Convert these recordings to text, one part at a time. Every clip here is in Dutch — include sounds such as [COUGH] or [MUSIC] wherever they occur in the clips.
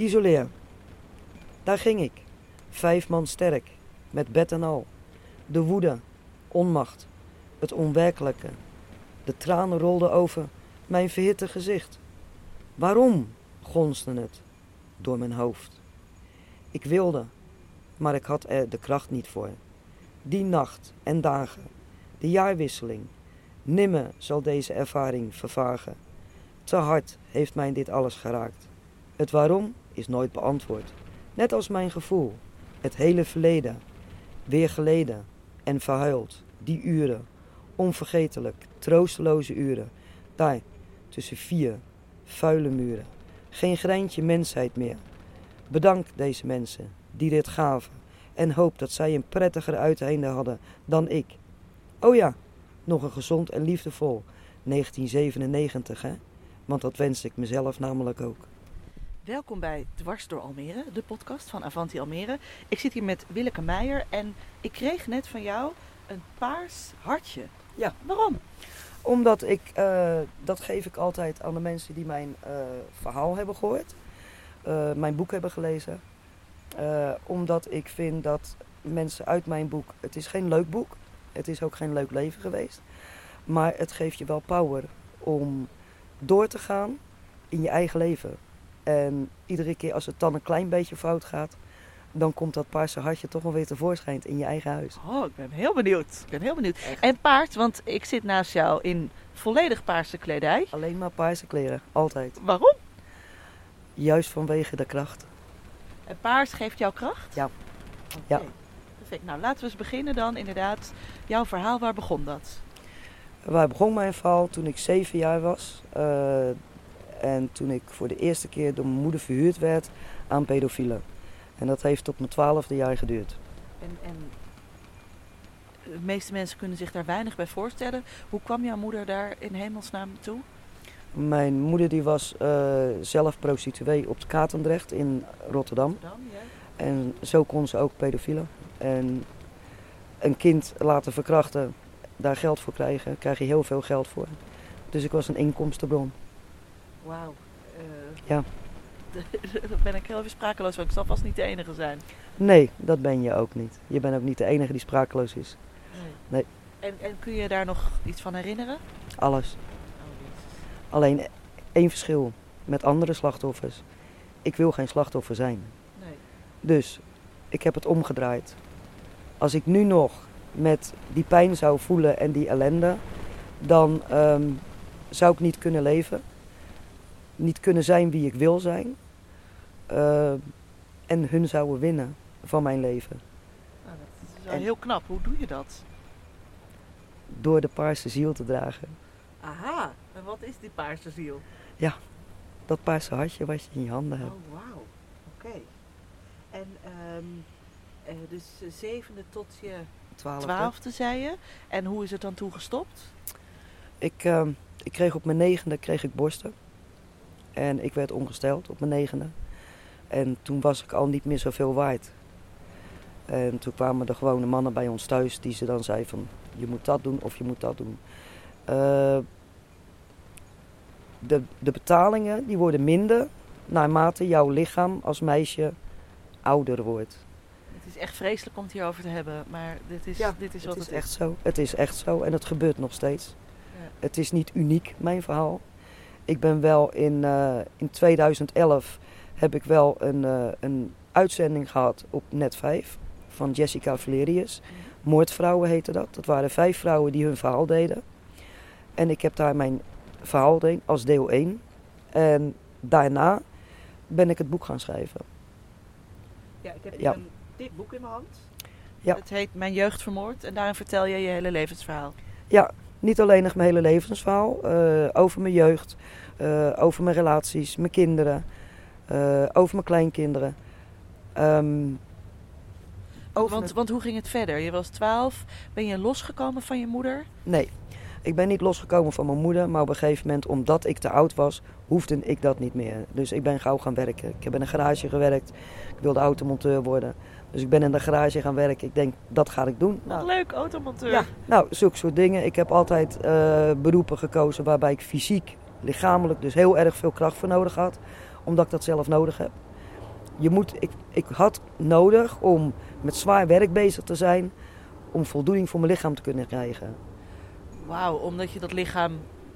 Isoleer. Daar ging ik, vijf man sterk, met bed en al. De woede, onmacht, het onwerkelijke. De tranen rolden over mijn verhitte gezicht. Waarom? gonsde het door mijn hoofd. Ik wilde, maar ik had er de kracht niet voor. Die nacht en dagen, de jaarwisseling, nimmer zal deze ervaring vervagen. Te hard heeft mij dit alles geraakt. Het waarom is nooit beantwoord. Net als mijn gevoel, het hele verleden, weer geleden en verhuild, die uren, onvergetelijk, troosteloze uren, daar tussen vier vuile muren. Geen greintje mensheid meer. Bedank deze mensen die dit gaven en hoop dat zij een prettiger uiteinde hadden dan ik. Oh ja, nog een gezond en liefdevol 1997, hè? Want dat wens ik mezelf namelijk ook. Welkom bij Dwars door Almere, de podcast van Avanti Almere. Ik zit hier met Willeke Meijer en ik kreeg net van jou een paars hartje. Ja. Waarom? Omdat ik, eh, dat geef ik altijd aan de mensen die mijn eh, verhaal hebben gehoord, uh, mijn boek hebben gelezen. omdat ik vind dat mensen uit mijn boek, het is geen leuk boek, het is ook geen leuk leven geweest, maar het geeft je wel power om door te gaan in je eigen leven. En iedere keer als het dan een klein beetje fout gaat, dan komt dat paarse hartje toch wel weer tevoorschijn in je eigen huis. Oh, ik ben heel benieuwd. Ik ben heel benieuwd. En paard, want ik zit naast jou in volledig paarse kledij. Alleen maar paarse kleren, altijd. Waarom? Juist vanwege de kracht. En paars geeft jou kracht? Ja. Okay. Ja. Perfect. Nou, laten we eens beginnen dan inderdaad. Jouw verhaal, waar begon dat? Waar begon mijn verhaal toen ik zeven jaar was. Uh, en toen ik voor de eerste keer door mijn moeder verhuurd werd aan pedofielen. En dat heeft tot mijn twaalfde jaar geduurd. En, en de meeste mensen kunnen zich daar weinig bij voorstellen. Hoe kwam jouw moeder daar in hemelsnaam toe? Mijn moeder die was uh, zelf prostituee op de Katendrecht in Rotterdam. Rotterdam ja. En zo kon ze ook pedofielen. En een kind laten verkrachten, daar geld voor krijgen, krijg je heel veel geld voor. Dus ik was een inkomstenbron. Wauw. Uh, ja. [LAUGHS] Daar ben ik heel even sprakeloos van. Ik zal vast niet de enige zijn. Nee, dat ben je ook niet. Je bent ook niet de enige die sprakeloos is. Nee. nee. En, en, kun je daar nog iets van herinneren? Alles. Oh, Alleen één verschil met andere slachtoffers. Ik wil geen slachtoffer zijn. Nee. Dus ik heb het omgedraaid. Als ik nu nog met die pijn zou voelen en die ellende, dan um, zou ik niet kunnen leven niet kunnen zijn wie ik wil zijn. Uh, en hun zouden winnen van mijn leven. Nou, dat is wel en heel knap. Hoe doe je dat? Door de paarse ziel te dragen. Aha, en wat is die paarse ziel? Ja, dat paarse hartje wat je in je handen hebt. Oh, wauw. Oké. Okay. En um, dus zevende tot je twaalfde. twaalfde, zei je. En hoe is het dan toegestopt? Ik, uh, ik kreeg op mijn negende kreeg ik borsten. En ik werd ongesteld op mijn negende. En toen was ik al niet meer zoveel waard. En toen kwamen de gewone mannen bij ons thuis die ze dan zeiden van je moet dat doen of je moet dat doen. Uh, de, de betalingen die worden minder naarmate jouw lichaam als meisje ouder wordt. Het is echt vreselijk om het hierover te hebben, maar dit is, ja, dit is wat het het is. echt zo. Het is echt zo en het gebeurt nog steeds. Ja. Het is niet uniek, mijn verhaal. Ik ben wel in, uh, in 2011 heb ik wel een, uh, een uitzending gehad op Net 5 van Jessica Valerius. Moordvrouwen heette dat. Dat waren vijf vrouwen die hun verhaal deden. En ik heb daar mijn verhaal deed als deel 1. En daarna ben ik het boek gaan schrijven. Ja, ik heb hier Ja. een dik boek in mijn hand. Ja. Het heet Mijn jeugd vermoord en daarin vertel je je hele levensverhaal. Ja, niet alleen nog mijn hele levensverhaal. eh, over mijn jeugd, eh, over mijn relaties, mijn kinderen, eh, over mijn kleinkinderen. Over Want, het- want hoe ging het verder? Je was 12, ben je losgekomen van je moeder? Nee, ik ben niet losgekomen van mijn moeder, maar op een gegeven moment, omdat ik te oud was, hoefde ik dat niet meer. Dus ik ben gauw gaan werken. Ik heb in een garage gewerkt. Ik wilde automonteur worden. Dus ik ben in de garage gaan werken. Ik denk, dat ga ik doen. Nou, leuk, automonteur. ja, nou, zulke soort dingen. Ik heb altijd eh, beroepen gekozen waarbij ik fysiek, lichamelijk dus heel erg veel kracht voor nodig had. Omdat ik dat zelf nodig heb. je moet, ik, ik had nodig om met zwaar werk bezig te zijn om voldoening voor mijn lichaam te kunnen krijgen. Wauw, omdat je dat lichaam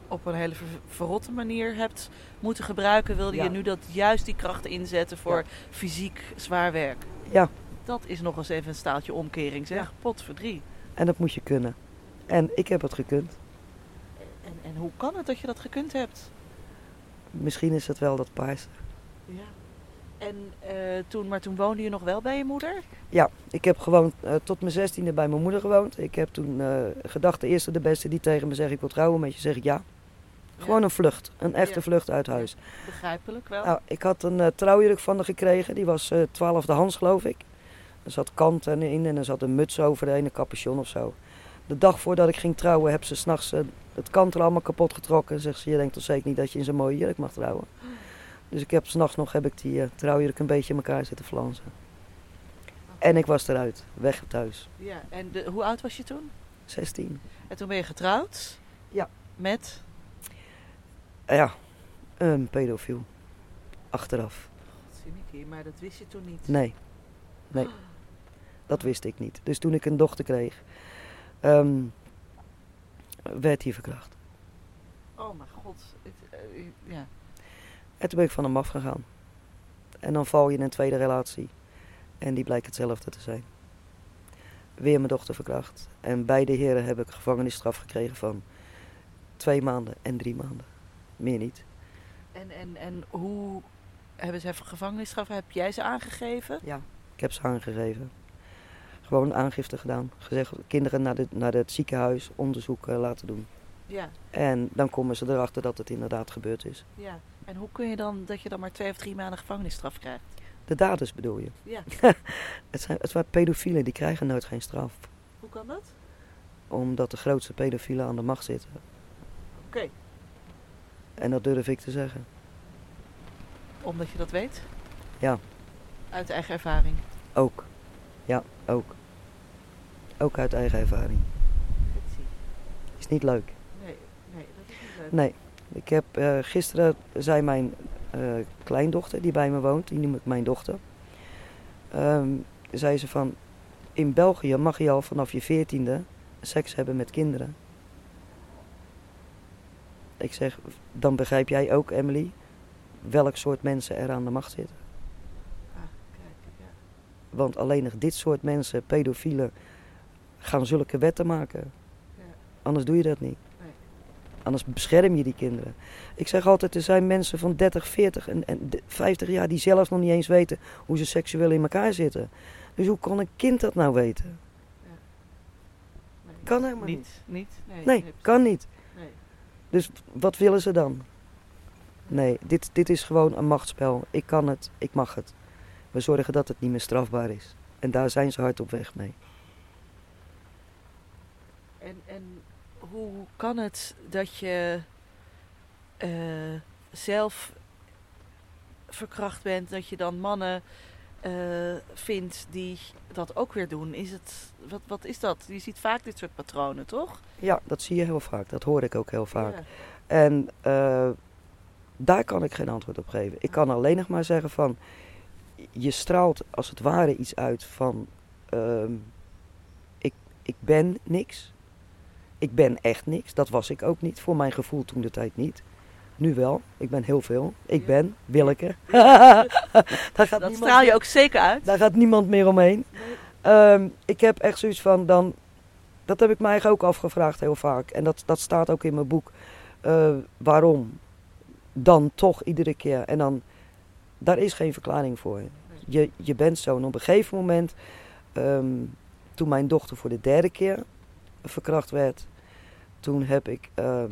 op een hele ver- verrotte manier hebt moeten gebruiken, wilde Ja. je nu dat juist die krachten inzetten voor Ja. fysiek zwaar werk. Ja. Dat is nog eens even een staaltje omkering, zeg. Ja. Potverdrie. En dat moet je kunnen. En ik heb het gekund. En, en hoe kan het dat je dat gekund hebt? Misschien is het wel dat paarse. Ja. En eh, toen, maar toen woonde je nog wel bij je moeder? Ja, ik heb gewoon eh, tot mijn zestiende bij mijn moeder gewoond. Ik heb toen eh, gedacht, de eerste de beste die tegen me zegt ik wil trouwen met je, zeg ik ja. Gewoon een vlucht, een echte Ja. vlucht uit huis. Begrijpelijk wel. Nou, ik had een trouwjurk van haar gekregen, die was twaalfde Hans geloof ik. Er zat kanten in en er zat een muts overheen, een capuchon of zo. De dag voordat ik ging trouwen heb ze s'nachts uh, het kant er allemaal kapot getrokken. Zegt ze, je denkt toch zeker niet dat je in zo'n mooie jurk mag trouwen. Dus ik heb s'nachts nog heb ik die eh, trouwjurk een beetje in elkaar zitten flansen. En ik was eruit, weg thuis. Ja, en de, hoe oud was je toen? 16. En toen ben je getrouwd? Ja. Met? Eh, ja, een pedofiel. Achteraf. Godzinnikkie, maar dat wist je toen niet. Nee. Nee. Dat wist ik niet. Dus toen ik een dochter kreeg, ehm, werd hij verkracht. Oh mijn god. Het, eh, ja. En toen ben ik van hem afgegaan. En dan val je in een tweede relatie. En die blijkt hetzelfde te zijn. Weer mijn dochter verkracht. En beide heren heb ik gevangenisstraf gekregen van twee maanden en drie maanden. Meer niet. En, en, en hoe hebben ze gevangenisstraf? Heb jij ze aangegeven? Ja. Ik heb ze aangegeven. Gewoon aangifte gedaan. Gezegd, kinderen naar, de, naar het ziekenhuis onderzoek eh, laten doen. Ja, En dan komen ze erachter dat het inderdaad gebeurd is. ja. En hoe kun je dan dat je dan maar twee of drie maanden gevangenisstraf krijgt? De daders bedoel je? Ja. [LAUGHS] Het zijn, het zijn pedofielen, die krijgen nooit geen straf. Hoe kan dat? Omdat de grootste pedofielen aan de macht zitten. Oké. En dat durf ik te zeggen. Omdat je dat weet? Ja. Uit eigen ervaring. Ook. Ja, ook. Ook uit eigen ervaring. Is niet leuk. Nee, nee, dat is niet leuk. Nee. Ik heb eh, gisteren zei mijn eh, kleindochter die bij me woont, die noem ik mijn dochter. ehm, zei ze van in België mag je al vanaf je veertiende seks hebben met kinderen. Ik zeg, dan begrijp jij ook, Emily, welk soort mensen er aan de macht zitten. Ja. Want alleen nog dit soort mensen, pedofielen, gaan zulke wetten maken. Ja. Anders doe je dat niet. Nee. Anders bescherm je die kinderen. Ik zeg altijd, er zijn mensen van 30, 40 en, en de- 50 jaar die zelf nog niet eens weten hoe ze seksueel in elkaar zitten. Dus hoe kan een kind dat nou weten? Nee. Kan helemaal niet. Niet, niet? Nee, Nee, kan niet. Nee. Dus wat willen ze dan? Nee, dit, dit is gewoon een machtsspel. Ik kan het, ik mag het. We zorgen dat het niet meer strafbaar is. En daar zijn ze hard op weg mee. En, en hoe kan het dat je eh, zelf verkracht bent, dat je dan mannen eh, vindt die dat ook weer doen? Is het, wat, wat is dat? Je ziet vaak dit soort patronen, toch? Ja, dat zie je heel vaak. Dat hoor ik ook heel vaak. Ja. En eh, daar kan ik geen antwoord op geven. Ik kan alleen nog maar zeggen van... Je straalt als het ware iets uit van... ehm, ik, ik ben niks. Ik ben echt niks. Dat was ik ook niet. Voor mijn gevoel toen de tijd niet. Nu wel. Ik ben heel veel. Ik ben Willeke. [LAUGHS] daar, gaat Dat straal je ook zeker uit. daar gaat niemand meer omheen. Ehm, ik heb echt zoiets van dan. Dat heb ik mij ook afgevraagd heel vaak. En dat, dat staat ook in mijn boek. Eh, waarom? Dan toch iedere keer. En dan. Daar is geen verklaring voor. Je, je bent zo. En op een gegeven moment. ehm, toen mijn dochter voor de derde keer verkracht werd. Toen heb ik. ehm,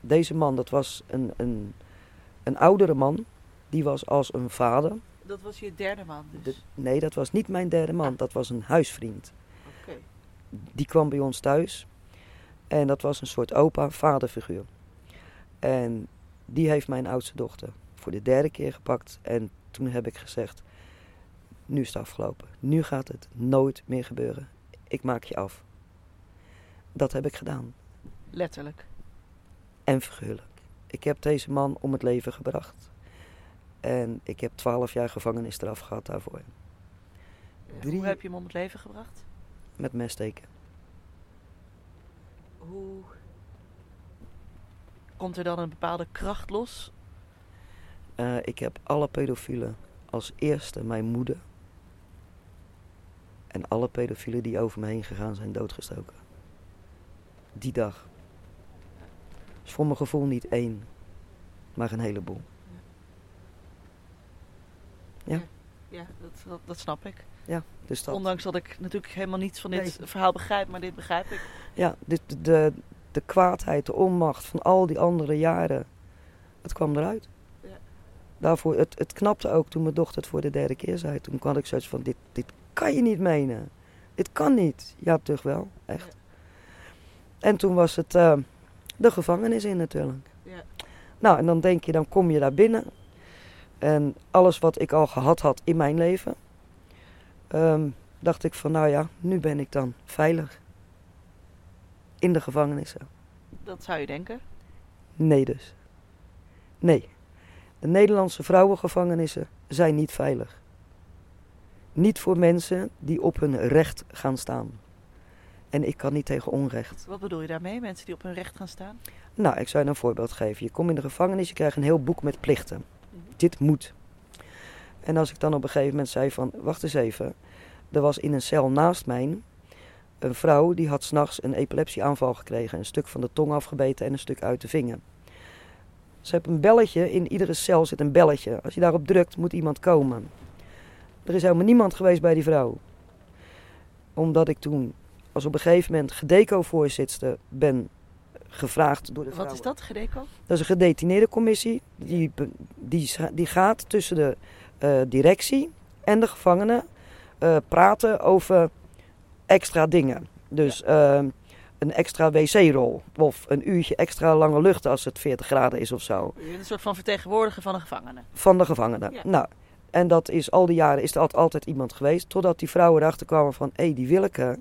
deze man, dat was een, een, een oudere man. Die was als een vader. Dat was je derde man dus. De- nee, dat was niet mijn derde man. Ah. Dat was een huisvriend. Oké. Die kwam bij ons thuis. En dat was een soort opa-vaderfiguur. En die heeft mijn oudste dochter voor de derde keer gepakt. En toen heb ik gezegd, nu is het afgelopen. Nu gaat het nooit meer gebeuren. Ik maak je af. Dat heb ik gedaan. Letterlijk. En figuurlijk. Ik heb deze man om het leven gebracht. En ik heb 12 jaar gevangenisstraf gehad daarvoor. Drie- Hoe heb je hem om het leven gebracht? Met messteken. Hoe komt er dan een bepaalde kracht los? Eh, ik heb alle pedofielen als eerste mijn moeder. En alle pedofielen die over me heen gegaan zijn doodgestoken. Die dag. is voor mijn gevoel niet één, maar een heleboel. Ja. Ja, dat, dat, dat snap ik. Dus dat, Ondanks dat ik natuurlijk helemaal niets van dit Nee. verhaal begrijp, maar dit begrijp ik. ja, dit, de, de, de kwaadheid, de onmacht van al die andere jaren, het kwam eruit. Daarvoor, het, het knapte ook toen mijn dochter het voor de derde keer zei. Toen had ik zoiets van, dit, dit kan je niet menen. Dit kan niet. Ja, toch wel, echt. En toen was het eh, de gevangenis in natuurlijk. Ja. Nou, en dan denk je, dan kom je daar binnen. En alles wat ik al gehad had in mijn leven, ehm, dacht ik van, nou ja, nu ben ik dan veilig. In de gevangenissen. Dat zou je denken. Nee dus. Nee. De Nederlandse vrouwengevangenissen zijn niet veilig. Niet voor mensen die op hun recht gaan staan. En ik kan niet tegen onrecht. Wat bedoel je daarmee? Mensen die op hun recht gaan staan? Nou, ik zou je een voorbeeld geven. Je komt in de gevangenis, je krijgt een heel boek met plichten. Dit moet. En als ik dan op een gegeven moment zei van, wacht eens even. Er was in een cel naast mij een vrouw die had s'nachts een epilepsieaanval gekregen. Een stuk van de tong afgebeten en een stuk uit de vinger. Ze heeft een belletje, in iedere cel zit een belletje. Als je daarop drukt, moet iemand komen. Er is helemaal niemand geweest bij die vrouw. Omdat ik toen, als op een gegeven moment gedeco-voorzitter ben gevraagd door de Wat is dat, Gedeco? Dat is een gedetineerde commissie. Die, die, die gaat tussen de eh, directie en de gevangenen eh, praten over extra dingen. Dus eh, een extra wc-rol. Of een uurtje extra lange lucht als het 40 graden is of zo. Een soort van vertegenwoordiger van een gevangene. Van de gevangenen. Ja. Nou, en dat is al die jaren is er altijd, iemand geweest. Totdat die vrouwen erachter kwamen van... Hé, die Willeke...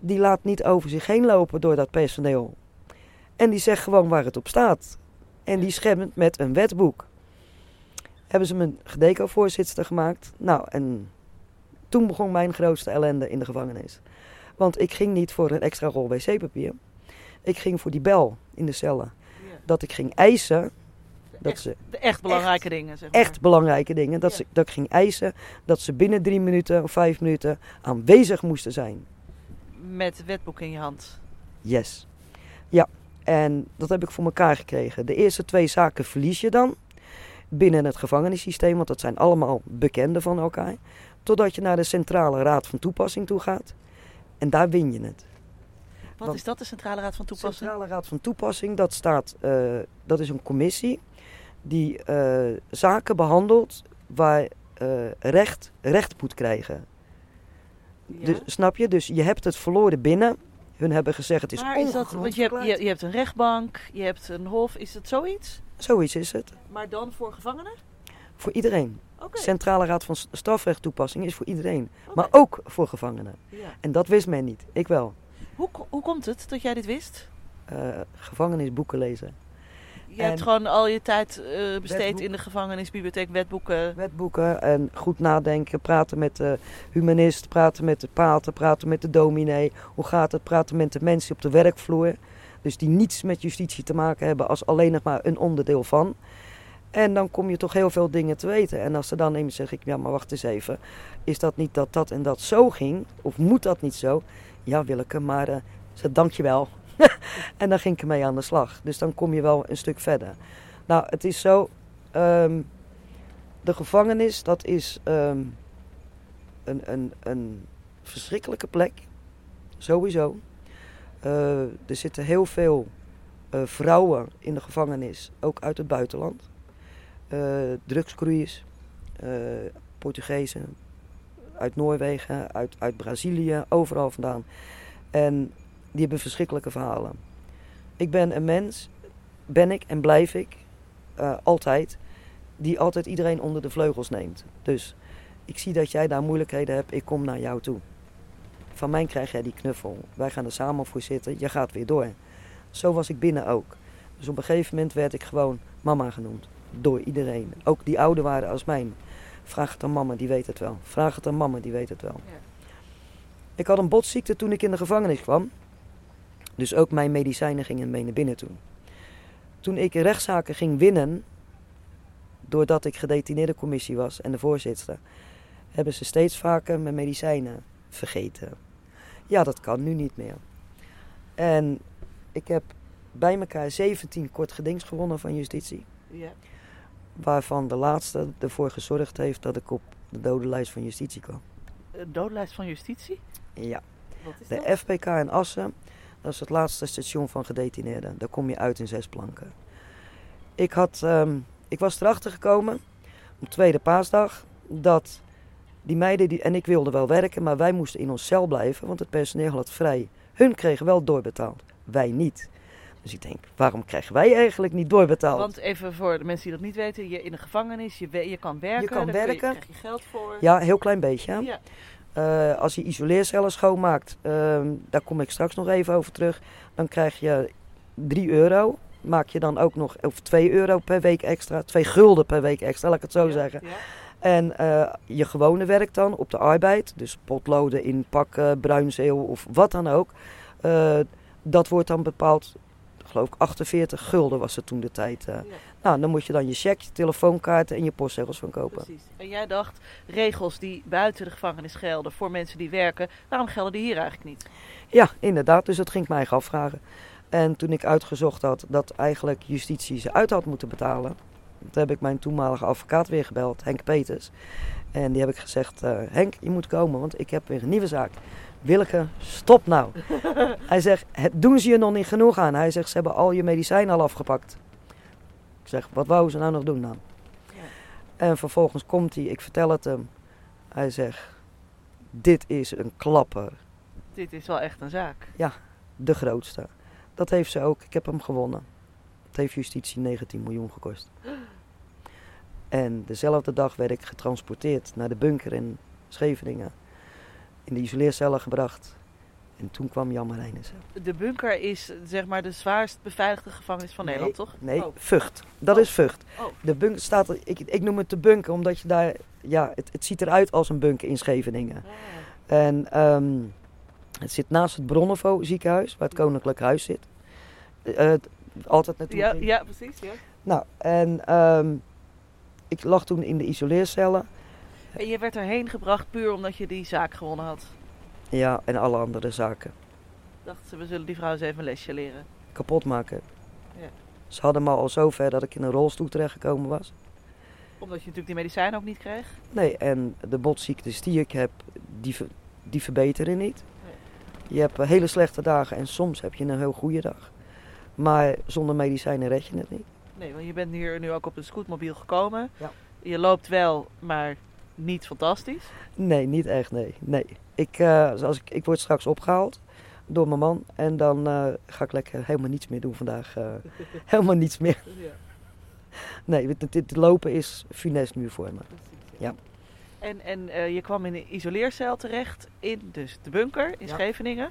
Die laat niet over zich heen lopen door dat personeel. En die zegt gewoon waar het op staat. En die schemt met een wetboek. Hebben ze me een gedeco-voorzitter gemaakt. Nou, en toen begon mijn grootste ellende in de gevangenis. Want ik ging niet voor een extra rol wc-papier. Ik ging voor die bel in de cellen. Dat ik ging eisen... Dat echt, ze de echt belangrijke dingen, zeg maar. echt belangrijke dingen. Dat, Ja. ze, dat ik ging eisen dat ze binnen drie minuten of vijf minuten aanwezig moesten zijn. Met het wetboek in je hand. Yes. Ja, en dat heb ik voor elkaar gekregen. De eerste twee zaken verlies je dan binnen het gevangenissysteem, want dat zijn allemaal bekenden van elkaar. Totdat je naar de Centrale Raad van Toepassing toe gaat. En daar win je het. Wat Want- is dat, de Centrale Raad van De Toepassing? Centrale Raad van Toepassing, dat, staat, eh, dat is een commissie die eh, zaken behandelt waar eh, recht recht moet krijgen. Ja. Dus, snap je? Dus je hebt het verloren binnen. Hun hebben gezegd het is maar is dat, want je hebt, je, je hebt een rechtbank, je hebt een hof, is dat zoiets? Zoiets is het. Maar dan voor gevangenen? Voor iedereen. Centrale Raad van S- Strafrechttoepassing is voor iedereen. Maar ook voor gevangenen. Ja. En dat wist men niet. Ik wel. Hoe, hoe komt het dat jij dit wist? Eh, gevangenisboeken lezen. Je En- hebt gewoon al je tijd eh, besteed in de gevangenisbibliotheek, wetboeken. Wetboeken en goed nadenken. Praten met de humanist, praten met de pater, praten met de dominee. Hoe gaat het? Praten met de mensen op de werkvloer. Dus die niets met justitie te maken hebben als alleen nog maar een onderdeel van. En dan kom je toch heel veel dingen te weten. En als ze dan iemand zeg ik, ja maar wacht eens even. Is dat niet dat dat en dat zo ging? Of moet dat niet zo? Ja Willeke, maar uh, je wel. [LAUGHS] en dan ging ik ermee aan de slag. Dus dan kom je wel een stuk verder. Nou, het is zo... ehm, de gevangenis, dat is ehm, een, een, een verschrikkelijke plek. Sowieso. Eh, er zitten heel veel eh, vrouwen in de gevangenis, ook uit het buitenland. Eh drugskroeiers, eh Portugezen, uit Noorwegen, uit, uit Brazilië, overal vandaan. En die hebben verschrikkelijke verhalen. Ik ben een mens, ben ik en blijf ik, eh, altijd, die altijd iedereen onder de vleugels neemt. Dus ik zie dat jij daar moeilijkheden hebt, ik kom naar jou toe. Van mij krijg jij die knuffel. Wij gaan er samen voor zitten, je gaat weer door. Zo was ik binnen ook. Dus op een gegeven moment werd ik gewoon mama genoemd. Door iedereen. Ook die ouder waren als mijn. Vraag het aan mama, die weet het wel. Vraag het aan mama, die weet het wel. Ja. Ik had een botsziekte toen ik in de gevangenis kwam. Dus ook mijn medicijnen gingen mee naar binnen toe. Toen ik rechtszaken ging winnen, doordat ik gedetineerde commissie was en de voorzitter, hebben ze steeds vaker mijn medicijnen vergeten. Ja, dat kan nu niet meer. En ik heb bij elkaar 17 kort gedings gewonnen van justitie. Ja. Waarvan de laatste ervoor gezorgd heeft dat ik op de dodenlijst van justitie kwam. Een doodlijst van justitie? Ja, Wat is de dat? FPK in Assen, dat is het laatste station van gedetineerden. Daar kom je uit in zes planken. Ik, had, ehm, ik was erachter gekomen, op tweede paasdag, dat die meiden, die, en ik wilde wel werken, maar wij moesten in ons cel blijven, want het personeel had vrij. Hun kregen wel doorbetaald, wij niet. Dus ik denk, waarom krijgen wij eigenlijk niet doorbetaald? Want even voor de mensen die dat niet weten, je in de gevangenis, je, je kan werken, kan daar werken. Je, krijg je geld voor. Ja, een heel klein beetje. Ja. Eh, als je isoleercellen schoonmaakt, ehm, daar kom ik straks nog even over terug, dan krijg je 3 euro. Maak je dan ook nog, of 2 euro per week extra, 2 gulden per week extra, laat ik het zo Ja, zeggen. ja. En eh, je gewone werk dan op de arbeid, dus potloden inpakken, bruinzeel of wat dan ook, eh, dat wordt dan bepaald, geloof ik, 48 gulden was het toen de tijd. eh. Ja, Nou, dan moet je dan je cheque, je telefoonkaarten en je postzegels van kopen. precies. En jij dacht, regels die buiten de gevangenis gelden voor mensen die werken, waarom gelden die hier eigenlijk niet? Ja, inderdaad. Dus dat ging ik mij afvragen. En toen ik uitgezocht had dat eigenlijk justitie ze uit had moeten betalen, toen heb ik mijn toenmalige advocaat weer gebeld, Henk Peters. En die heb ik gezegd, eh, Henk, je moet komen, want ik heb weer een nieuwe zaak. Willeke, stop nou. [LAUGHS] Hij zegt, het doen ze je nog niet genoeg aan. Hij zegt, ze hebben al je medicijnen al afgepakt. Ik zeg, wat wou ze nou nog doen dan? Ja. En vervolgens komt hij, ik vertel het hem. Hij zegt, dit is een klapper Dit is wel echt een zaak. de grootste. Dat heeft ze ook. Ik heb hem gewonnen. Het heeft justitie 19 miljoen gekost. [GASPS] En dezelfde dag werd ik getransporteerd naar de bunker in Scheveningen. In de isoleercellen gebracht. En toen kwam Jan Marijnissen. De bunker is zeg maar de zwaarst beveiligde gevangenis van Nee, Nederland, toch? Nee, Oh. Vught. Dat Oh. is Vught. Oh. De bunker staat, ik, ik noem het de bunker omdat je daar, ja, het, het ziet eruit als een bunker in Scheveningen. Ah. En ehm, het zit naast het Bronnenvo ziekenhuis, waar het Koninklijk Huis zit. Eh, eh, altijd naartoe. Ja, ging. ja, precies. Ja. Nou, en ehm, ik lag toen in de isoleercellen. En je werd erheen gebracht puur omdat je die zaak gewonnen had. Ja, en alle andere zaken. Dachten ze, we zullen die vrouw eens even een lesje leren. Kapot maken. Ja. Ze hadden me al zover dat ik in een rolstoel terechtgekomen was. Omdat je natuurlijk die medicijnen ook niet kreeg. Nee, en de botziektes die ik heb, die, die verbeteren niet. Je hebt eh, hele slechte dagen en soms heb je een heel goede dag. Maar zonder medicijnen red je het niet. Nee, want je bent hier nu ook op een scootmobiel gekomen. Ja. Je loopt wel, maar niet fantastisch. Nee, niet echt, nee. nee. Ik, eh, zoals ik, ik word straks opgehaald door mijn man. En dan eh, ga ik lekker helemaal niets meer doen vandaag. eh, [LAUGHS] helemaal niets meer. Ja, Nee, dit, dit lopen is funest nu voor me. precies. Ja. En, en je kwam in een isoleercel terecht in dus de bunker in Ja. Scheveningen.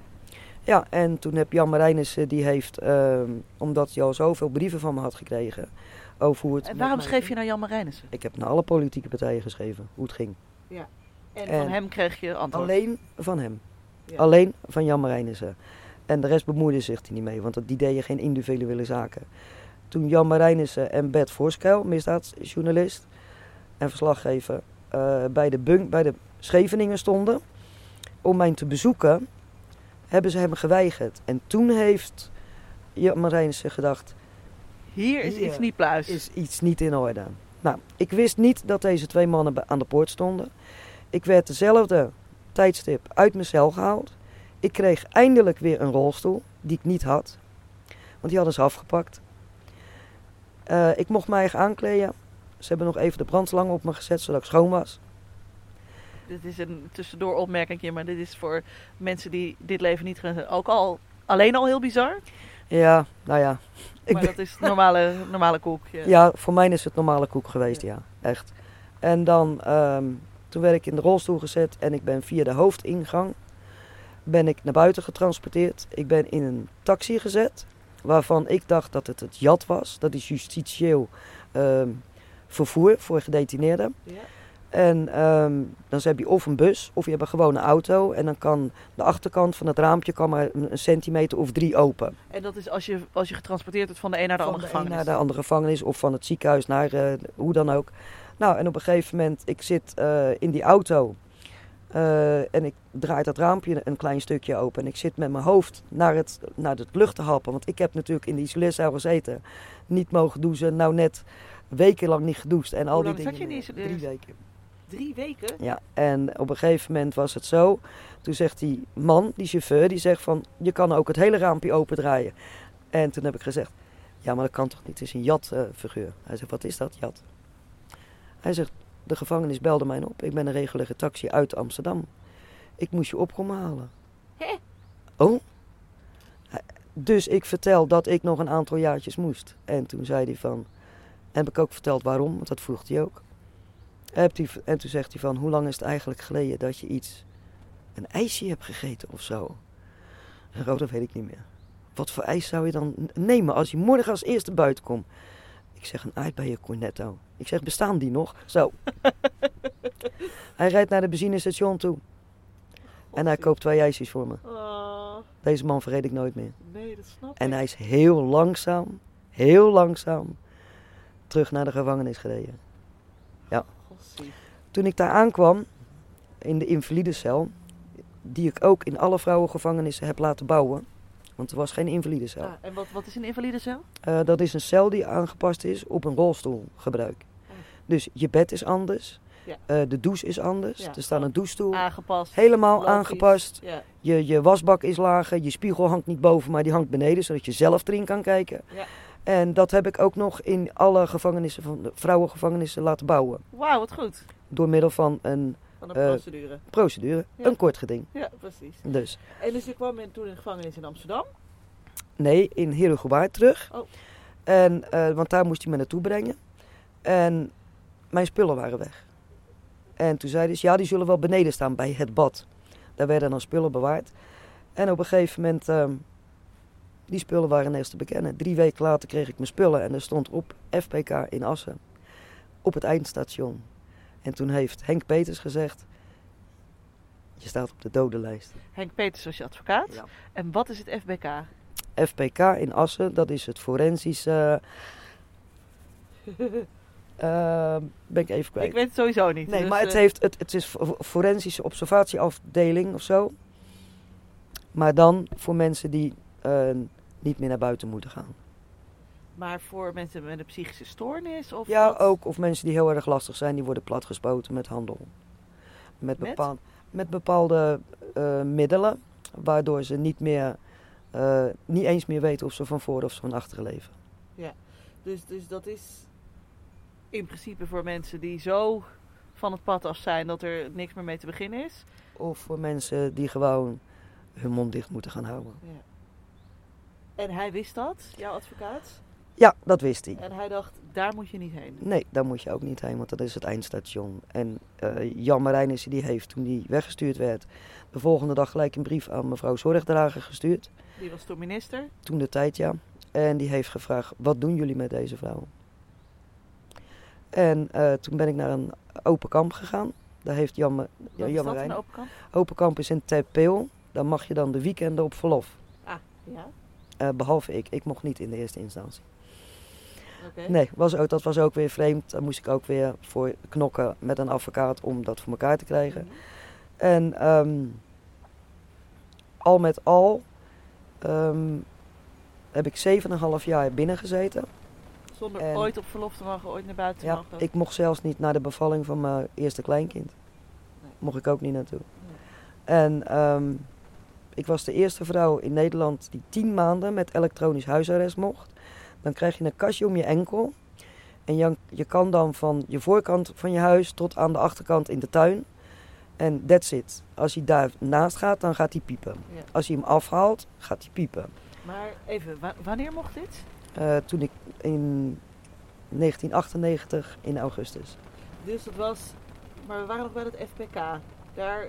Ja, en toen heb Jan Marijnissen, die heeft, ehm, omdat hij al zoveel brieven van me had gekregen over hoe het... En waarom schreef je naar Jan Marijnissen? Ik heb naar alle politieke partijen geschreven, hoe het ging. En, En van hem kreeg je antwoord. Alleen van hem. Ja. Alleen van Jan Marijnissen. En de rest bemoeide zich er niet mee, want die deden geen individuele zaken. Toen Jan Marijnissen en Bert Voorskuil, misdaadjournalist en verslaggever, eh, bij, de bunk, bij de Scheveningen stonden om mij te bezoeken, hebben ze hem geweigerd. En toen heeft Jan Marijnissen gedacht, Hier is Hier iets niet pluis. is iets niet in orde. Nou, ik wist niet dat deze twee mannen aan de poort stonden. Ik werd dezelfde tijdstip uit mijn cel gehaald. Ik kreeg eindelijk weer een rolstoel, die ik niet had. Want die hadden ze afgepakt. Eh, ik mocht mij eigen aankleden. Ze hebben nog even de brandslang op me gezet, zodat ik schoon was. Dit is een tussendoor opmerkingje, maar dit is voor mensen die dit leven niet zijn ook al alleen al heel bizar. Ja, nou ja. Ik maar ben- dat is normale, normale koek. Ja. Ja, voor mij is het normale koek geweest, ja. Echt. En dan, ehm, toen werd ik in de rolstoel gezet en ik ben via de hoofdingang ben ik naar buiten getransporteerd. Ik ben in een taxi gezet, waarvan ik dacht dat het het jat was. Dat is justitieel ehm, vervoer voor gedetineerden. Ja. En ehm, dan heb je of een bus of je hebt een gewone auto. En dan kan de achterkant van het raampje kan maar een centimeter of drie open. En dat is als je, als je getransporteerd wordt van de een naar de van andere de gevangenis. naar de andere gevangenis of van het ziekenhuis naar eh, hoe dan ook. Nou, en op een gegeven moment, ik zit eh, in die auto eh, en ik draai dat raampje een klein stukje open. En ik zit met mijn hoofd naar het, naar het lucht te happen. Want ik heb natuurlijk in de isoleercel gezeten. Niet mogen douchen, nou net wekenlang niet gedoucht. En al Hoe die lang zat dingen. je in Drie weken. Drie weken? Ja, en op een gegeven moment was het zo. Toen zegt die man, die chauffeur, die zegt van... Je kan ook het hele raampje opendraaien. En toen heb ik gezegd... Ja, maar dat kan toch niet? Het is een jat-figuur. Hij zegt, wat is dat, jat? Hij zegt, de gevangenis belde mij op. Ik ben een reguliere taxi uit Amsterdam. Ik moest je opkomen halen. Hè? Oh? Dus ik vertel dat ik nog een aantal jaartjes moest. En toen zei hij van... En heb ik ook verteld waarom, want dat vroeg hij ook. En toen zegt hij van, hoe lang is het eigenlijk geleden dat je iets, een ijsje hebt gegeten of zo? En oh, dat weet ik niet meer. Wat voor ijs zou je dan nemen als je morgen als eerste buiten komt? Ik zeg een aardbeien cornetto. Ik zeg, bestaan die nog? Zo. [LAUGHS] hij rijdt naar de benzinestation toe. En hij koopt twee ijsjes voor me. Oh, Deze man vergeet ik nooit meer. nee, dat snap En ik. hij is heel langzaam, heel langzaam, terug naar de gevangenis gereden. Toen ik daar aankwam, in de invalidecel, die ik ook in alle vrouwengevangenissen heb laten bouwen. Want er was geen invalidecel. Ah, en wat, wat is een invalidecel? Eh, dat is een cel die aangepast is op een rolstoelgebruik. Oh. Dus je bed is anders, Ja. eh, de douche is anders, Ja, er staat een douchestoel. Aangepast. Helemaal logisch. aangepast. Ja, Je, je wasbak is lager, je spiegel hangt niet boven, maar die hangt beneden, zodat je zelf erin kan kijken. En dat heb ik ook nog in alle gevangenissen van de vrouwengevangenissen laten bouwen. Wauw, wat goed. Door middel van een Van de Eh, procedure. procedure, Ja. een kort geding. Ja, precies. Dus En dus je kwam in, toen in de gevangenis in Amsterdam. nee, in Heerhugowaard terug. Oh. En, eh, want daar moest hij me naartoe brengen. En mijn spullen waren weg. En toen zei hij, ja, die zullen wel beneden staan bij het bad. Daar werden dan spullen bewaard. En op een gegeven moment, ehm, die spullen waren nergens te bekennen. Drie weken later kreeg ik mijn spullen en er stond op FPK in Assen. Op het eindstation. En toen heeft Henk Peters gezegd, je staat op de dodenlijst. Henk Peters was je advocaat. Ja. En wat is het FBK? FPK in Assen, dat is het forensische. [LAUGHS] eh, ben ik even kwijt. Ik weet het sowieso niet. nee, dus, maar het, eh, heeft, het, het is fo- forensische observatieafdeling of zo. Maar dan voor mensen die niet meer naar buiten moeten gaan. Maar voor mensen met een psychische stoornis? Of ja, wat? ook. Of mensen die heel erg lastig zijn, die worden platgespoten met handel. Met, Met? bepaal- met bepaalde eh, middelen, waardoor ze niet meer, eh, niet eens meer weten of ze van voor of ze van achteren leven. Dus, dus dat is in principe voor mensen die zo van het pad af zijn dat er niks meer mee te beginnen is. Of voor mensen die gewoon hun mond dicht moeten gaan houden. Ja. En hij wist dat, jouw advocaat. Ja, dat wist hij. En hij dacht, daar moet je niet heen. Nee, daar moet je ook niet heen, want dat is het eindstation. En eh, Jan Marijnissen die heeft toen hij weggestuurd werd, de volgende dag gelijk een brief aan mevrouw Zorgdrager gestuurd. Die was toen minister. Toen de tijd, ja. En die heeft gevraagd, wat doen jullie met deze vrouw? En eh, toen ben ik naar een open kamp gegaan. Daar heeft Jan, Ma- ja, Wat is Jan dat, Marijn. een open kamp? Open kamp is in Terpeel. Daar mag je dan de weekenden op verlof. Ah, ja. Eh, behalve ik. Ik mocht niet in de eerste instantie. Nee, was ook, dat was ook weer vreemd. Daar moest ik ook weer voor knokken met een advocaat om dat voor elkaar te krijgen. Mhm. En ehm, al met al ehm, heb ik 7,5 jaar binnen gezeten. Zonder En- ooit op verlof te mogen, ooit naar buiten te Ja, mogen. ik mocht zelfs niet naar de bevalling van mijn eerste kleinkind. Nee. Mocht ik ook niet naartoe. Nee. En ehm, ik was de eerste vrouw in Nederland die 10 maanden met elektronisch huisarrest mocht. Dan krijg je een kastje om je enkel. En je, kan dan van je voorkant van je huis tot aan de achterkant in de tuin. En that's it. Als hij daar naast gaat, dan gaat hij piepen. Ja. Als hij hem afhaalt, gaat hij piepen. Maar even, wa- wanneer mocht dit? Eh, toen ik in 1998 in augustus. Dus dat was, maar we waren nog bij het FPK. Daar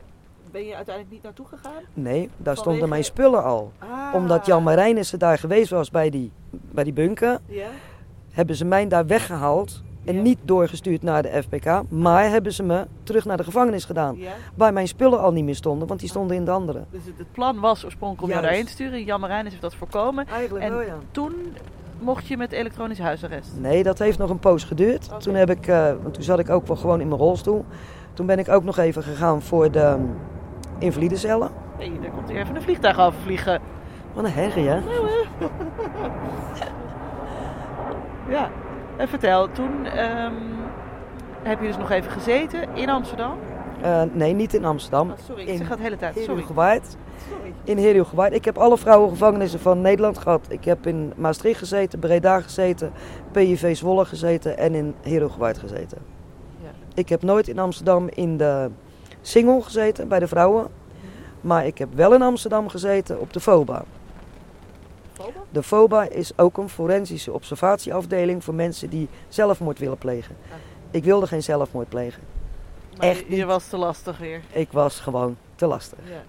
ben je uiteindelijk niet naartoe gegaan? Nee, daar Vanwege- stonden mijn spullen al. Ah. Omdat Jan Marijnissen daar geweest was bij die, bij die bunker, Ja? hebben ze mij daar weggehaald en Ja. niet doorgestuurd naar de FPK, maar hebben ze me terug naar de gevangenis gedaan. Ja. Waar mijn spullen al niet meer stonden, want die stonden in de andere. Dus het, plan was oorspronkelijk om jou daarheen te sturen. Jan Marijnis heeft dat voorkomen. Eigenlijk En- wel, ja. Toen mocht je met elektronisch huisarrest. Nee, dat heeft nog een poos geduurd. Toen heb ik, eh, want toen zat ik ook wel gewoon in mijn rolstoel. Toen ben ik ook nog even gegaan voor de invalidecellen. Hey, daar komt even een vliegtuig overvliegen. Wat een herrie, hè? Ja. En vertel, toen ehm, heb je dus nog even gezeten in Amsterdam. Eh, nee, niet in Amsterdam. Oh, sorry, ik In zeg dat de hele tijd. Sorry. Heerhugowaard. Sorry. In Heerhugowaard. Ik heb alle vrouwengevangenissen van Nederland gehad. Ik heb in Maastricht gezeten, Breda gezeten, PJV Zwolle gezeten en in Heerhugowaard gezeten. Ja. Ik heb nooit in Amsterdam in de single gezeten, bij de vrouwen. Maar ik heb wel in Amsterdam gezeten op de FOBA. Foba? De FOBA is ook een forensische observatieafdeling voor mensen die zelfmoord willen plegen. Ik wilde geen zelfmoord plegen. Maar Echt je, was te lastig weer. Ik was gewoon te lastig. Ja.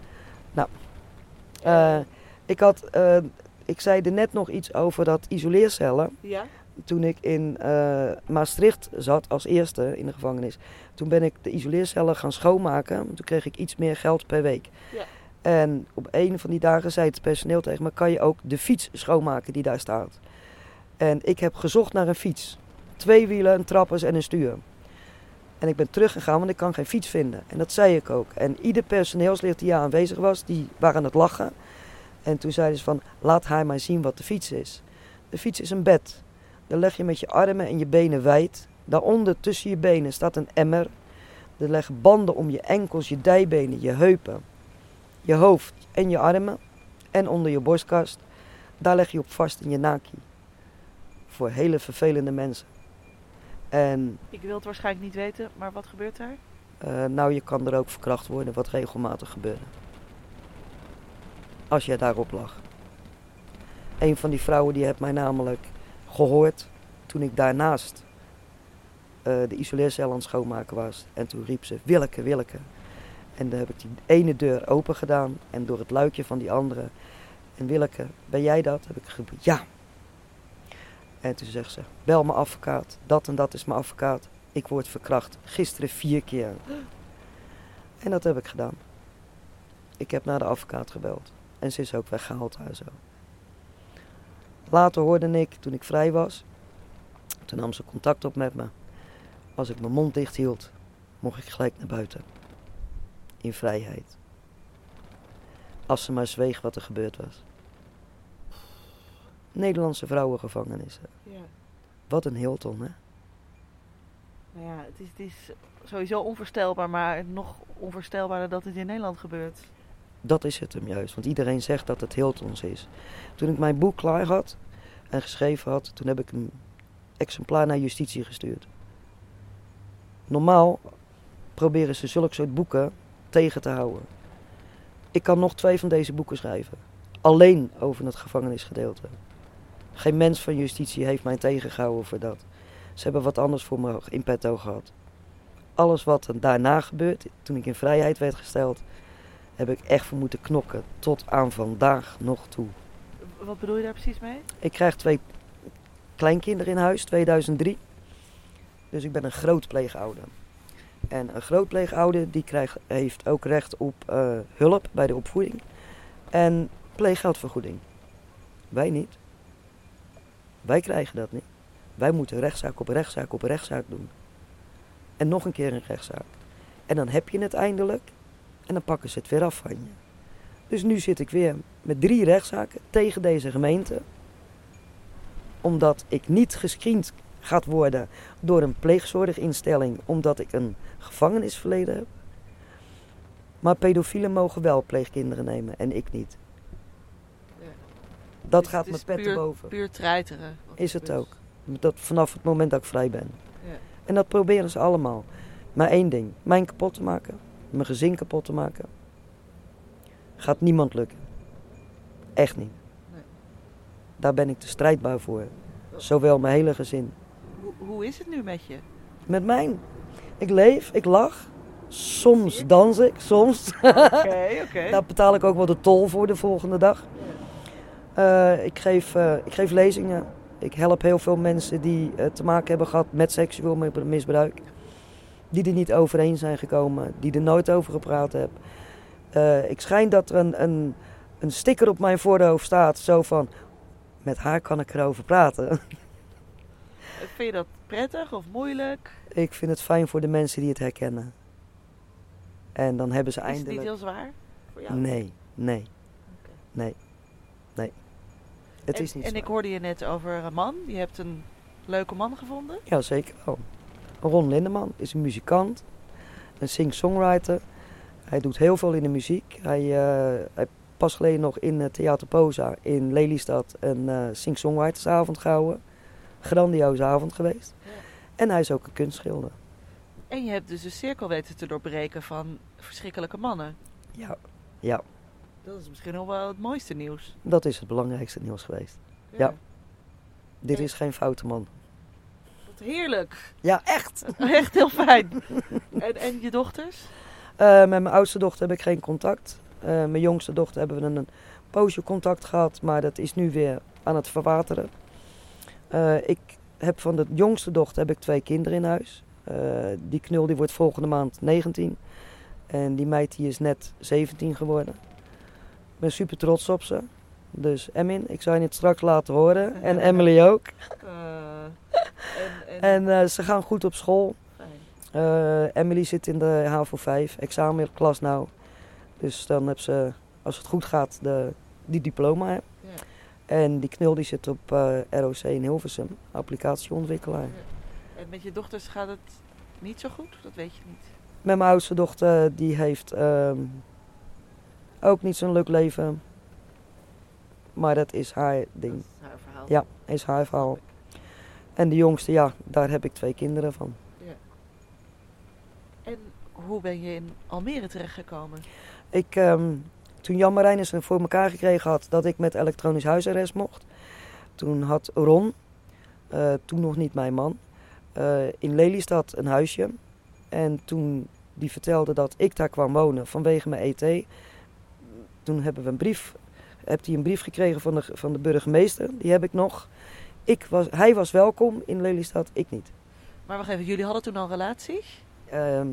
Eh, ik, had, eh, ik zei er net nog iets over dat isoleercellen. ja? Toen ik in eh, Maastricht zat als eerste in de gevangenis. Toen ben ik de isoleercellen gaan schoonmaken. Toen kreeg ik iets meer geld per week. Ja. En op een van die dagen zei het personeel tegen me... kan je ook de fiets schoonmaken die daar staat? En ik heb gezocht naar een fiets. Twee wielen, een trappers en een stuur. En ik ben teruggegaan, want ik kan geen fiets vinden. En dat zei ik ook. En ieder personeelslid die aanwezig was, die waren aan het lachen. En toen zeiden ze van, laat haar maar zien wat de fiets is. De fiets is een bed. Dan leg je met je armen en je benen wijd. Daaronder tussen je benen staat een emmer. Er leggen banden om je enkels, je dijbenen, je heupen, je hoofd en je armen. En onder je borstkast. Daar leg je op vast in je naki. Voor hele vervelende mensen. En Ik wil het waarschijnlijk niet weten, maar wat gebeurt daar? eh, nou, je kan er ook verkracht worden, wat regelmatig gebeurde. Als jij daarop lag. Een van die vrouwen die heeft mij namelijk gehoord toen ik daarnaast eh, de isoleercel aan het schoonmaken was. En toen riep ze, Willeke, Willeke. En dan heb ik die ene deur open gedaan en door het luikje van die andere. En Willeke, ben jij dat? Heb ik geroepen, ja. En toen zegt ze, bel mijn advocaat. Dat en dat is mijn advocaat. Ik word verkracht. Gisteren vier keer. En dat heb ik gedaan. Ik heb naar de advocaat gebeld. En ze is ook weggehaald daar zo. Later hoorde ik, toen ik vrij was, toen nam ze contact op met me. Als ik mijn mond dicht hield, mocht ik gelijk naar buiten. In vrijheid. Als ze maar zweeg wat er gebeurd was. Nederlandse vrouwengevangenissen. Ja. Wat een Hilton, hè? Nou ja, het is, het is sowieso onvoorstelbaar, maar nog onvoorstelbaarder dat het in Nederland gebeurt. Dat is het hem juist, want iedereen zegt dat het Hiltons is. Toen ik mijn boek klaar had en geschreven had, toen heb ik een exemplaar naar justitie gestuurd. Normaal proberen ze zulke soort boeken tegen te houden. Ik kan nog twee van deze boeken schrijven. Alleen over het gevangenisgedeelte. Geen mens van justitie heeft mij tegengehouden voor dat. Ze hebben wat anders voor me in petto gehad. Alles wat daarna gebeurt, toen ik in vrijheid werd gesteld, heb ik echt voor moeten knokken. Tot aan vandaag nog toe. Wat bedoel je daar precies mee? Ik krijg twee kleinkinderen in huis, 2003. Dus ik ben een grootpleegouder. En een grootpleegouder die krijgt, heeft ook recht op eh, hulp bij de opvoeding. En pleeggeldvergoeding. Wij niet. Wij krijgen dat niet. Wij moeten rechtszaak op rechtszaak op rechtszaak doen. En nog een keer een rechtszaak. En dan heb je het eindelijk. En dan pakken ze het weer af van je. Dus nu zit ik weer met drie rechtszaken tegen deze gemeente. Omdat ik niet gescreend gaat worden door een pleegzorginstelling omdat ik een gevangenisverleden heb. Maar pedofielen mogen wel pleegkinderen nemen en ik niet. Ja. Dat Dus gaat me pet puur- boven. Puur treiteren. er Is het ook. Dat vanaf het moment dat ik vrij ben. Ja. En dat proberen ze allemaal. Maar één ding, mijn kapot te maken, mijn gezin kapot te maken, gaat niemand lukken. Echt niet. Nee. Daar ben ik te strijdbaar voor. Zowel mijn hele gezin. Hoe, hoe is het nu met je? Met mijn. Ik leef, ik lach. Soms dans ik, soms. Oké, [LAUGHS] oké. Daar betaal ik ook wel de tol voor de volgende dag. Eh, ik, geef, eh, ik geef lezingen Ik help heel veel mensen die eh, te maken hebben gehad met seksueel mi- misbruik. Die er niet overheen zijn gekomen, die er nooit over gepraat hebben. Eh, ik schijn dat er een, een, een sticker op mijn voorhoofd staat, zo van... Met haar kan ik erover praten. [LAUGHS] Vind je dat prettig of moeilijk? ik vind het fijn voor de mensen die het herkennen. En dan hebben ze Is het niet eindelijk... heel zwaar voor jou? Nee, nee, nee, nee. Het en, is niet En zwaar. ik hoorde je net over een man. Je hebt een leuke man gevonden. Ja, zeker wel. Ron Lindeman is een muzikant, een sing-songwriter. Hij doet heel veel in de muziek. Hij, eh hij pas geleden nog in het Theater Poza in Lelystad een eh sing-songwritersavond gehouden. Grandioze avond geweest. Ja. En hij is ook een kunstschilder. En je hebt dus de cirkel weten te doorbreken van verschrikkelijke mannen. Ja, ja, Dat is misschien nog wel het mooiste nieuws. dat is het belangrijkste nieuws geweest. Ja. Dit is geen foute man. Heerlijk. Ja, echt. [LAUGHS] Echt heel fijn. [LAUGHS] En, en je dochters? Eh, met mijn oudste dochter heb ik geen contact. Eh, mijn jongste dochter hebben we een, een poosje contact gehad, maar dat is nu weer aan het verwateren. Eh, ik heb van de jongste dochter heb ik twee kinderen in huis. Die knul die wordt volgende maand 19. En die meid die is net 17 geworden. Ik ben super trots op ze. Dus Emin, ik zou je het straks laten horen. En [LAUGHS] Emily ook. En, en, En eh, ze gaan goed op school. Eh, Emily zit in de HAVO 5, examenklas nou. Dus dan heb ze, als het goed gaat, de, die diploma. Hè. Ja. En die knul die zit op eh, ROC in Hilversum, applicatieontwikkelaar. En met je dochters gaat het niet zo goed? Dat weet je niet. Met mijn oudste dochter, die heeft ehm, ook niet zo'n leuk leven. Maar dat is haar ding, Dat is haar verhaal. Ja. is haar verhaal. En de jongste, ja, daar heb ik twee kinderen van. En hoe ben je in Almere terechtgekomen? Ik, ehm, toen Jan Marijnis voor elkaar gekregen had dat ik met elektronisch huisarrest mocht. Toen had Ron, eh, toen nog niet mijn man, eh, in Lelystad een huisje. En toen die vertelde dat ik daar kwam wonen vanwege mijn ET. Toen hebben we een brief, heeft hij een brief gekregen van de, van de burgemeester. Die heb ik nog. Ik was, hij was welkom in Lelystad, ik niet. Maar wacht even, jullie hadden toen al een relatie? Ehm,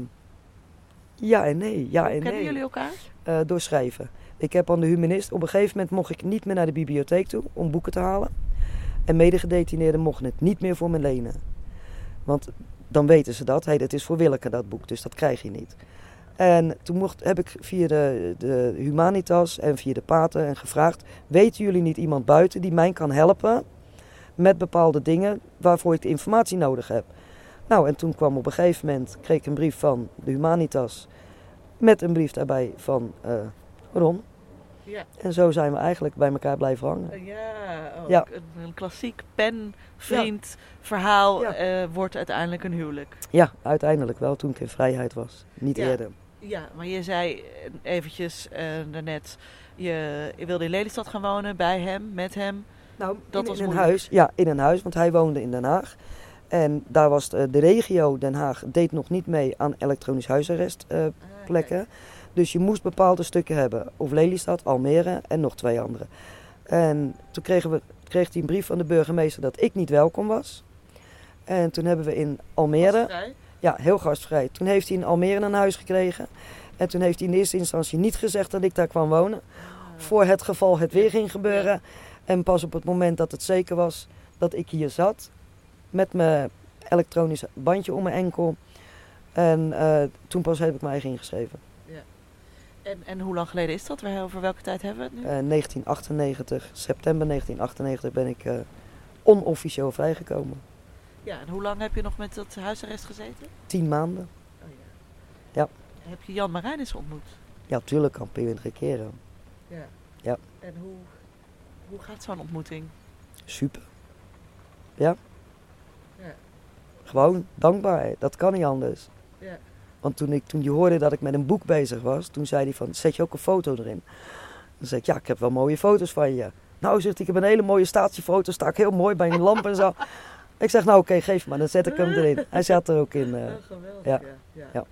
ja en nee, ja en Kennen nee. jullie elkaar? eh, door schrijven. Ik heb aan de humanist, op een gegeven moment mocht ik niet meer naar de bibliotheek toe om boeken te halen. En medegedetineerden mochten het niet meer voor me lenen. Want dan weten ze dat, hey, dat is voor Willeke dat boek, dus dat krijg je niet. En toen mocht, heb ik via de, de Humanitas en via de Paten en gevraagd... weten jullie niet iemand buiten die mij kan helpen met bepaalde dingen waarvoor ik de informatie nodig heb? Nou, en toen kwam op een gegeven moment, kreeg ik een brief van de Humanitas... met een brief daarbij van eh, Ron. Ja. En zo zijn we eigenlijk bij elkaar blijven hangen. Ja, oh, Ja. Een, een klassiek pen-vriend verhaal eh, wordt uiteindelijk een huwelijk. Ja, uiteindelijk wel toen ik in vrijheid was. Niet eerder. Ja, maar je zei eventjes eh, daarnet, je, je wilde in Lelystad gaan wonen, bij hem, met hem. Nou, Dat in, was in een moeilijk. huis. Ja, in een huis, want hij woonde in Den Haag. En daar was de, de regio Den Haag deed nog niet mee aan elektronisch huisarrest eh, Ah, plekken. Dus je moest bepaalde stukken hebben. Of Lelystad, Almere en nog twee andere. En toen kregen we, kreeg hij een brief van de burgemeester dat ik niet welkom was. En toen hebben we in Almere... Gastvrij? Ja, heel gastvrij. Toen heeft hij in Almere een huis gekregen. En toen heeft hij in eerste instantie niet gezegd dat ik daar kwam wonen. Voor het geval het weer ging gebeuren. En pas op het moment dat het zeker was dat ik hier zat. Met mijn elektronisch bandje om mijn enkel. En eh, toen pas heb ik mij eigen ingeschreven. En, en hoe lang geleden is dat? Over welke tijd hebben we het nu? Eh, 1998, september 1998 ben ik eh, onofficieel vrijgekomen. Ja, en hoe lang heb je nog met dat huisarrest gezeten? Tien maanden. Oh, Ja. Heb je Jan Marijnis ontmoet? Ja, tuurlijk meerdere keren. Ja. Ja. En hoe, hoe gaat zo'n ontmoeting? Super. Ja. Ja. Gewoon dankbaar. Dat kan niet anders. Ja. Want toen, ik, toen je hoorde dat ik met een boek bezig was, toen zei hij van, zet je ook een foto erin? Dan zei ik, ja, ik heb wel mooie foto's van je. Nou, zegt hij, ik heb een hele mooie statiefoto, sta ik heel mooi bij een lamp en zo. [LAUGHS] Ik zeg, nou oké, geef maar, dan zet ik hem erin. Hij zat er ook in. eh. Oh, geweldig. ja. Ja. Ja. Ja.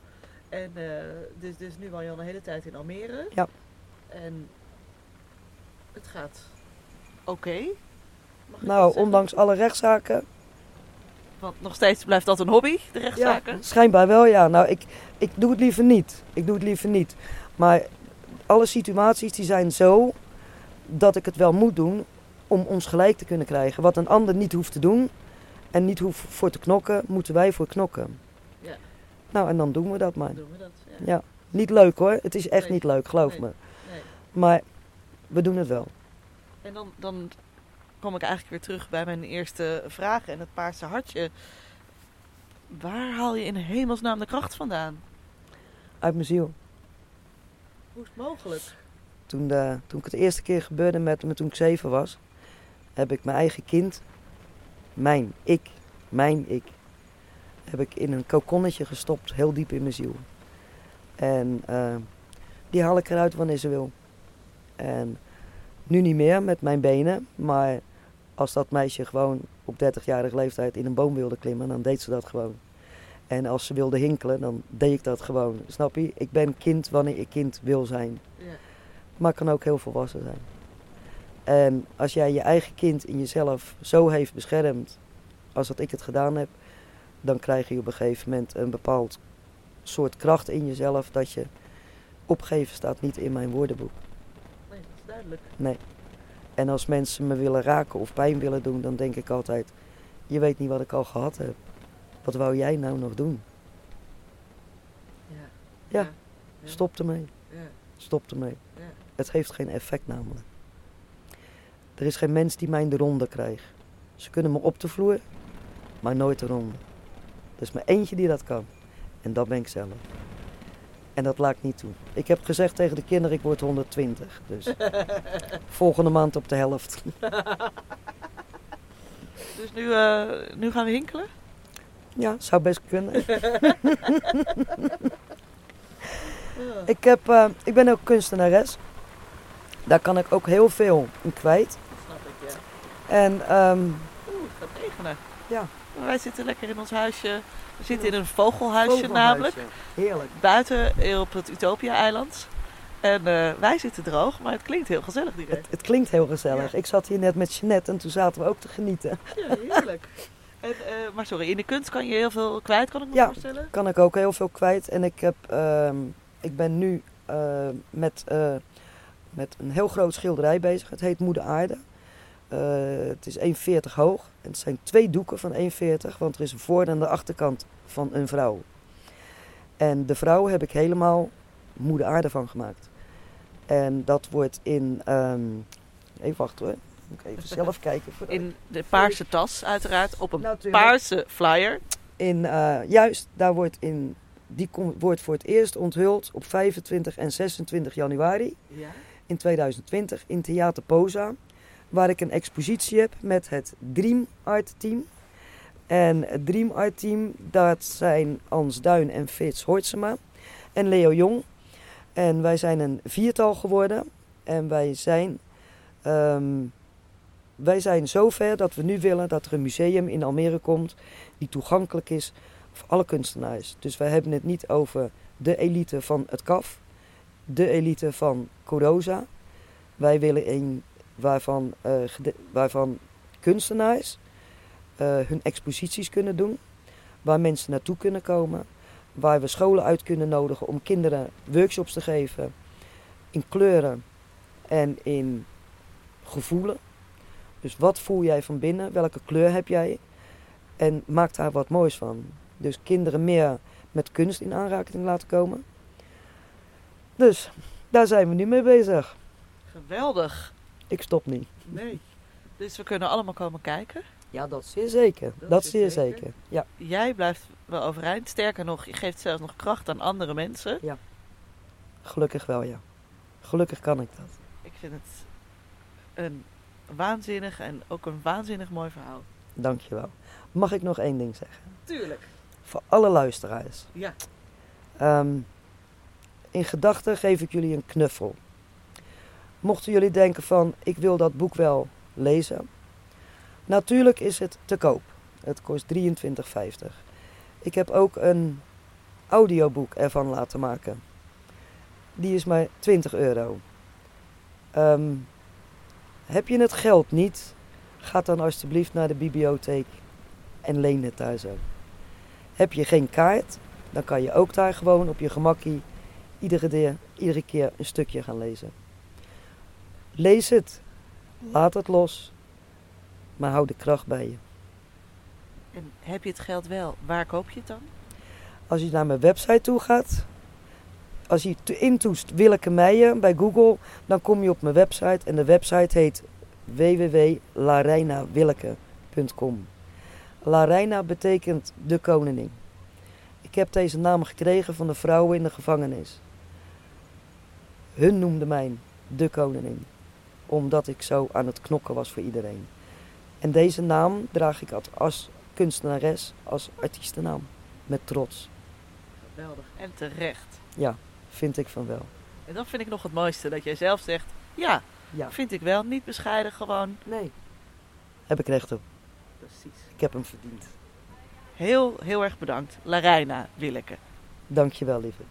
En eh, dus, dus nu al je al een hele tijd in Almere. Ja. En het gaat oké Nou, ondanks alle rechtszaken. Want nog steeds blijft dat een hobby, de rechtszaken. Ja, schijnbaar wel, ja. Nou, ik, ik doe het liever niet. Ik doe het liever niet. Maar alle situaties die zijn zo dat ik het wel moet doen om ons gelijk te kunnen krijgen. Wat een ander niet hoeft te doen en niet hoeft voor te knokken, moeten wij voor knokken. Ja. Nou, en dan doen we dat maar. Doen we dat. Ja. Ja. Niet leuk hoor. Het is echt Nee. niet leuk, geloof Nee. me. Nee. Maar we doen het wel. En dan, dan kom ik eigenlijk weer terug bij mijn eerste vraag en het paarse hartje. Waar haal je in hemelsnaam de kracht vandaan? Uit mijn ziel. Hoe is het mogelijk? Toen, de, toen ik het eerste keer gebeurde met me toen ik zeven was, heb ik mijn eigen kind, mijn ik, mijn ik, heb ik in een kokonnetje gestopt, heel diep in mijn ziel. En eh, die haal ik eruit wanneer ze wil. En nu niet meer met mijn benen, maar als dat meisje gewoon op 30-jarige leeftijd in een boom wilde klimmen, dan deed ze dat gewoon. En als ze wilde hinkelen, dan deed ik dat gewoon. Snap je? Ik ben kind wanneer ik kind wil zijn Ja. maar kan ook heel volwassen zijn. En als jij je eigen kind in jezelf zo heeft beschermd als dat ik het gedaan heb, dan krijg je op een gegeven moment een bepaald soort kracht in jezelf dat je opgeven staat niet in mijn woordenboek. Nee, duidelijk. En als mensen me willen raken of pijn willen doen, dan denk ik altijd: je weet niet wat ik al gehad heb. Wat wou jij nou nog doen? Ja. Ja. Ja. Stop ermee. Ja. Stop ermee. Ja. Het heeft geen effect namelijk. Er is geen mens die mij in de ronde krijgt. Ze kunnen me op de vloer, maar nooit de ronde. Er is maar eentje die dat kan. En dat ben ik zelf. En dat laat ik niet toe. Ik heb gezegd tegen de kinderen, ik word 120. Dus [LAUGHS] volgende maand op de helft. [LAUGHS] Dus nu, eh, nu gaan we hinkelen? Ja, zou best kunnen. [LAUGHS] Ik, heb, eh, ik ben ook kunstenares. Daar kan ik ook heel veel in kwijt. Snap ik, ja. En ehm, Oeh, het gaat regenen. Ja. Wij zitten lekker in ons huisje. We zitten in een vogelhuisje namelijk. Heerlijk. Buiten op het Utopia-eiland. En eh, wij zitten droog, maar het klinkt heel gezellig direct. Het, het klinkt heel gezellig. Ik zat hier net met Jeanette en toen zaten we ook te genieten. Ja, heerlijk. [LAUGHS] En, eh, maar sorry, in de kunst kan je heel veel kwijt, kan ik me Ja. voorstellen? Kan ik ook heel veel kwijt. En ik, heb, ehm, ik ben nu eh, met, eh, met een heel groot schilderij bezig. Het heet Moeder Aarde. Eh, het is 1,40 hoog. En het zijn twee doeken van 1,40. Want er is een voor- en de achterkant van een vrouw. En de vrouw heb ik helemaal Moeder Aarde van gemaakt. En dat wordt in... ehm, even wachten hoor. Moet ik even zelf [LAUGHS] kijken. In de paarse tas, uiteraard, op een Natuurlijk. paarse flyer. In, eh, juist, daar wordt, in, die kom- wordt voor het eerst onthuld op 25 en 26 januari Ja. in 2020 in Theater Poza. Waar ik een expositie heb met het Dream Art Team. En het Dream Art Team, dat zijn Ans Duin en Fits Hortsema en Leo Jong. En wij zijn een viertal geworden. En wij zijn, ehm, wij zijn zover dat we nu willen dat er een museum in Almere komt die toegankelijk is voor alle kunstenaars. Dus wij hebben het niet over de elite van het KAF, de elite van Coroza. Wij willen een waarvan, eh, waarvan kunstenaars eh, hun exposities kunnen doen, waar mensen naartoe kunnen komen, waar we scholen uit kunnen nodigen om kinderen workshops te geven in kleuren en in gevoelen. Dus wat voel jij van binnen? Welke kleur heb jij? En maak daar wat moois van. Dus kinderen meer met kunst in aanraking laten komen. Dus daar zijn we nu mee bezig. Geweldig. Ik stop niet. Nee. Dus we kunnen allemaal komen kijken. Ja, dat zeer zeker. Dat Dat, is zeer zeker. zeker. Ja. Jij blijft wel overeind. Sterker nog, je geeft zelfs nog kracht aan andere mensen. Gelukkig wel, ja. Gelukkig kan ik dat. Ik vind het een waanzinnig en ook een waanzinnig mooi verhaal. Dankjewel. Mag ik nog één ding zeggen? Tuurlijk. Voor alle luisteraars. Ja. Ehm, in gedachten geef ik jullie een knuffel. Mochten jullie denken van, ik wil dat boek wel lezen. Natuurlijk is het te koop. Het kost 23,50. Ik heb ook een audioboek ervan laten maken. Die is maar 20 euro. Ehm, heb je het geld niet? Ga dan alsjeblieft naar de bibliotheek en leen het daar zo. Heb je geen kaart, dan kan je ook daar gewoon op je gemakkie iedere iedere keer een stukje gaan lezen. Lees het, laat het los, maar hou de kracht bij je. En heb je het geld wel, waar koop je het dan? Als je naar mijn website toe gaat, als je intoest Willeke Meijer bij Google, dan kom je op mijn website en de website heet www.larijnawilleke.com. Larijna betekent de koningin. Ik heb deze naam gekregen van de vrouwen in de gevangenis. Hun noemden mij de koningin, omdat ik zo aan het knokken was voor iedereen. En deze naam draag ik als kunstenares, als artiestennaam, met trots. Geweldig. En terecht. Ja, vind ik van wel. En dat vind ik nog het mooiste, dat jij zelf zegt, ja, Ja. vind ik wel. Niet bescheiden, gewoon. Nee. Heb ik recht op. Precies. Ik heb hem verdiend. Heel, heel erg bedankt. Larijna Willeke. Dankjewel, lieverd.